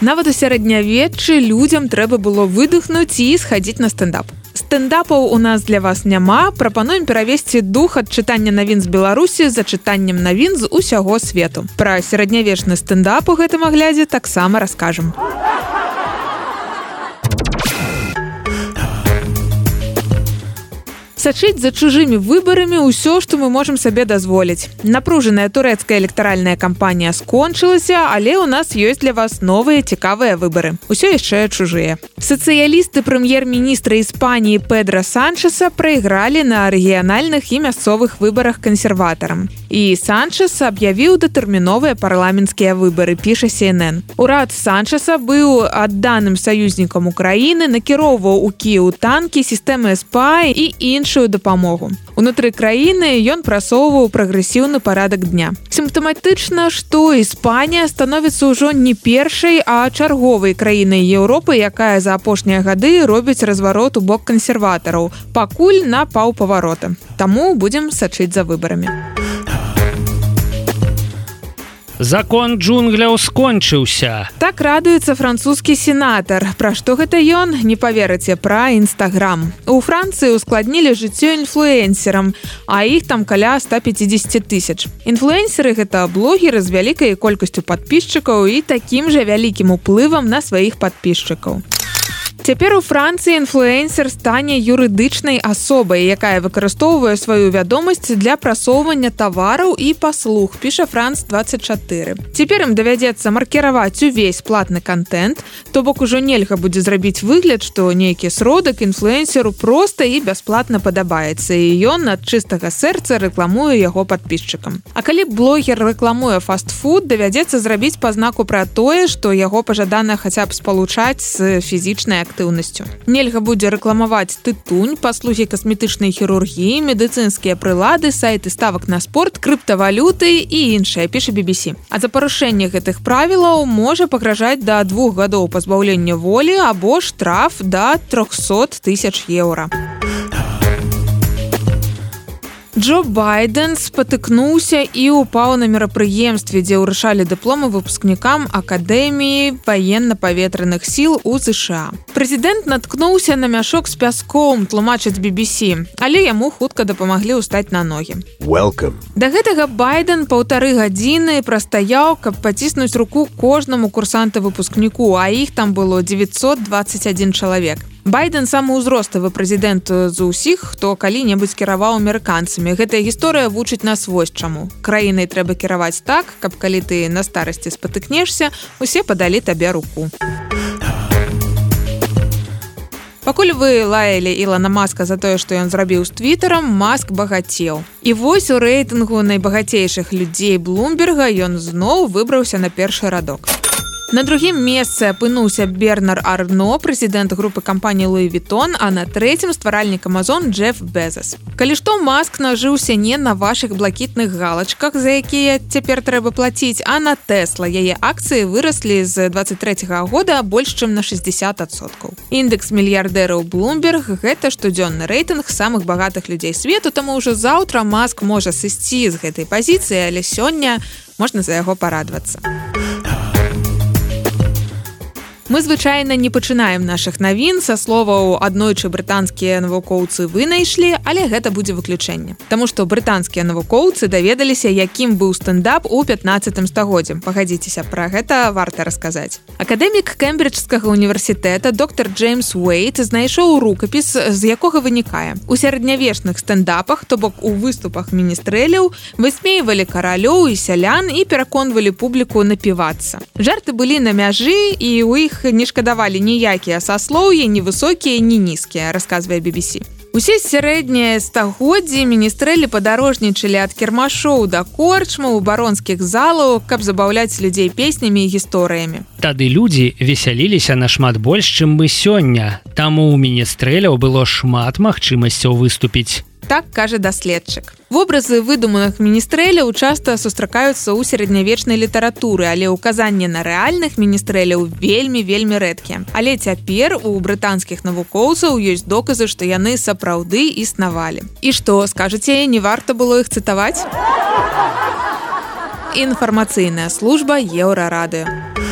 Нават у сярэднявеччы людзям трэба было выдохнуць і схадзіць на стендап. Стэндапаў у нас для вас няма, прапануем перавесці дух ад чытання навін з Беларусі за чытаннем навін з усяго свету. Пра сярэднявечны стэндап у гэтым аглядзе таксама раскажам. Сачыць за чужымі выбарамі ўсё што мы можемм сабе дазволіць напружаная турэцкая электаральная кампанія скончылася але ў нас ёсць для вас новыя цікавыя выбары усё яшчэ чужыя. Сацыялісты прэм'ер-міністра іспаніі педра санчеса прайгралі на рэгіянальных і мясцовых выбарах кансерватарам. І санчес аб'явіў датэрміновыя парламенцкія выбары піша cnn урад санчеса быў адданым саюзнікам украіны накіроўваў у кіў танкі сістэмы спа і іншых іншую дапамогу. Унутры краіны ён прасоўваў прагрэсіўны парадак дня. Сімптаматычна, што Іспанія становіцца ўжо не першай, а чарговай краінай Еўропы, якая за апошнія гады робіць разварот у бок кансерватараў, пакуль на паўпаварота. Таму будзем сачыць за выбарамі закон джунгляў скончыўся. Так радуецца французскі сенатар. Пра што гэта ён не паверыце пра нстаграм у францыі ускладнілі жыццё інфлюэнсерам а іх там каля 150 тысяч. Інфлюэнсеры гэта блогеры з вялікай колькасцю подписчикаў і такім жа вялікім уплывам на сваіх подписчикаў у Цяпер у Францыі інфлюэнсер стане юрыдычнай асобай, якая выкарыстоўвае сваю вядомасць для прасоўвання тавараў і паслуг піша франц 24. Цяпер ім давядзецца маркіраваць увесь платны контент, то бок ужо нельга будзе зрабіць выгляд, што нейкі сродак інфлюэнсеру проста і бясплатна падабаецца і ён ад чыстага сэрца рэкламуе яго подписчикам. А калі блогер рэкламуе фастфуд, давядзецца зрабіць пазнаку пра тое, што яго пажадана хаця б спалучаць з фізічнай актыўнасцю. Нельга будзе рэкламаваць тытунь, паслугі касметычнай хірургіі, медыцынскія прылады, сайты ставак на спорт, крыптавалюты і іншае піша BBC. А за парушэнне гэтых правілаў можа пагражаць да двух гадоў пазбаўлення волі або штраф да 300 тысяч еўра. Джо байден спатыкнуўся і ўпаў на мерапрыемстве дзе ўрашалі дыпломы выпускнікам акадэміі военно-паветраных сіл у ЗША прэзідэнт наткнуўся на мяшок з пяском тлумачыць BBC але яму хутка дапамаглі ўстаць на ногі. Welcome. Да гэтага байден паўтары гадзіны прастаяў каб паціснуць руку кожнаму курсанта выпускніку а іх там было 921 чалавек байден самаўзроставы прэзідэнт з усіх хто калі-небудзь кіраваў амерыканцамі. Гэтая гісторыя вучыць нас вось чаму. Краінай трэба кіраваць так каб калі ты на старасці спатыкнешся усе падалі табе руку. Пакуль вы лаялі ілана маска за тое што ён зрабіў з твіттером маск багацеў. І вось у рэйтынгу найбагацейшых людзей блумберга ён зноў выбраўся на першы радок. у На другім месцы апынуўся Бернар Арно, прэзідэнт групы кампаніі Луі Вітон, а на трэцім стваральнік Амазон Джеф Безас. Калі што маск нажыўся не на вашых блакітных галачках, за якія цяпер трэба плаціць, а на Тэсла яе акцыі выраслі з 23 -го года больш чым на 60соткаў. Індэкс мільярдэраў Блумберг гэта штодзённы рэйтынг самых багатых людзей свету, таму ўжо заўтра маск можа сысці з гэтай пазіцыі, але сёння можна за яго парадвацца мы звычайна не пачынаем наших навін. Са словаў аднойчы брытанскія навукоўцы вынайшлі але гэта будзе выключэнне. Таму што брытанскія навукоўцы даведаліся якім быў стендап у 15 стагоддзе пагадзіцеся пра гэта варта расказаць. Акадэмік кембриджскага універсітэта доктор Джеймс уэйт знайшоў рукапіс з якога вынікае. У сярэднявечных стендапах то бок у выступах міністрэляў высмейвалі каралёў і сялян і пераконвалі публіку напівацца. Жарты былі на мяжы і у іх не шкадавалі ніякія саслоўі невысокія не нізкія расказвае BBC. Усе сярэднія стагоддзі міністрэлі падарожнічалі ад кірмашоў да корчма у баронскіх залаў каб забаўляць людзей песнямі і гісторыямі. Тады людзі весяліліся нашмат больш чым мы сёння. Таму у міністрэляў было шмат магчымасцяў выступіць так кажа даследчык. Вобразы выдуманых міністрэляў часта сустракаюцца ў сярэднявечнай літаратуры але ўказанне на рэальных міністрэляў вельмі вельмі рэдкія. Але цяпер у брытанскіх навукоўцаў ёсць доказы што яны сапраўды існавалі. І што скажаце не варта было іх цытаваць? Інфармацыйная служба еўрарады у